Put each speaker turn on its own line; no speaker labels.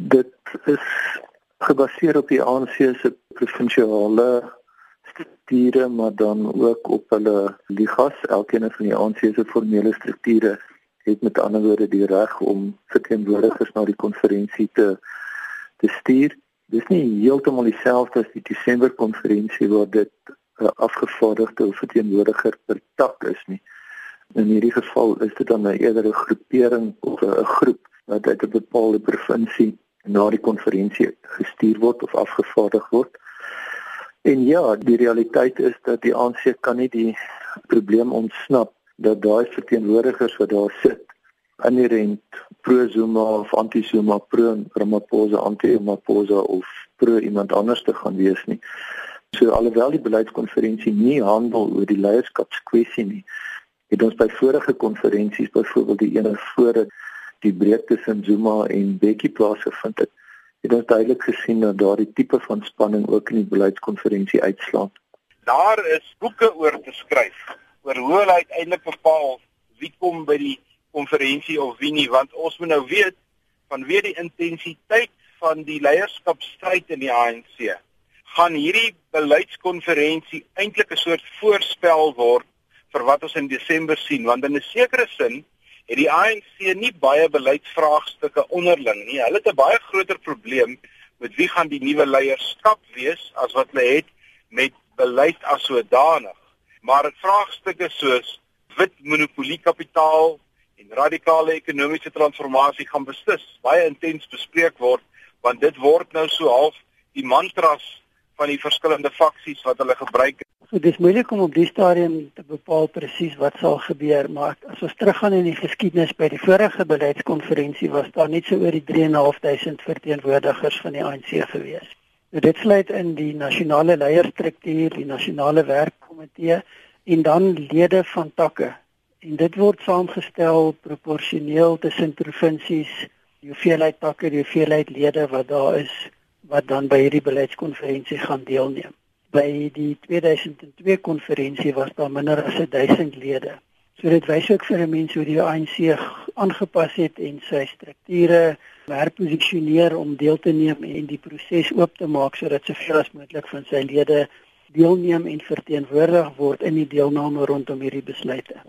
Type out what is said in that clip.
Dit is gebaseer op die ANC se provinsiale strukture maar dan ook op hulle ligas. Elkeen van die ANC se formele strukture het met ander woorde die reg om verteenwoordigers na die konferensie te te stuur. Dis nie heeltemal dieselfde as die Desember konferensie waar dit 'n afgevaardigde verteenwoordiger per tak is nie. In hierdie geval is dit dan 'n eerder groepering of 'n groep wat uit 'n bepaalde provinsie na die konferensie gestuur word of afgevaardig word. En ja, die realiteit is dat die ANC kan nie die probleem ontsnap dat daai verteenwoordigers wat daar sit inherent pro Zuma of anti Zuma pro Ramaphosa anti Ramaphosa of pro iemand anders te gaan wees nie. So alhoewel die beleidskonferensie nie handel oor die leierskapskwessie nie, het ons by vorige konferensies byvoorbeeld die ene voor die breek tussen Zuma en Bekkie plaasgevind het, het ons duidelik gesien dat daardie tipe van spanning ook in die beleidskonferensie uitslaan.
Daar is boeke oor te skryf oor hoe hulle uiteindelik bepaal wie kom by die konferensie of wie nie, want ons moet nou weet vanweë die intensiteit van die leierskapstryd in die ANC gaan hierdie beleidskonferensie eintlik 'n soort voorspel word vir wat ons in Desember sien want in 'n sekere sin het die ANC nie baie beleidsvraagstukke onderling nie. Hulle het 'n baie groter probleem met wie gaan die nuwe leierskap wees as wat hulle het met beleid as sodanig. Maar vraagstukke soos wit monopoliekapitaal en radikale ekonomiese transformasie gaan beslis baie intens bespreek word want dit word nou so half die mantras van die verskillende faksies wat hulle gebruik.
So dis moeilik om op die stadium te bepaal presies wat sal gebeur, maar as ons teruggaan in die geskiedenis by die vorige beleidskonferensie was daar net so oor die 3.500 verteenwoordigers van die ANC gewees. Nou dit sluit in die nasionale leierstruktuur, die nasionale werkkomitee en dan lede van takke. En dit word saamgestel proporsioneel tussen provinsies, die hoeveelheid takke, die hoeveelheid lede wat daar is wat dan by hierdie beleidskonferensie gaan deelneem by die 2002 konferensie was daar minder as 1000 lede. So dit wys ook vir 'n mens hoe die ANC aangepas het en sy strukture herposisioneer om deel te neem en die proses oop te maak sodat soveel as moontlik van sy lede deelneem en verteenwoordig word in die deelname rondom hierdie besluite.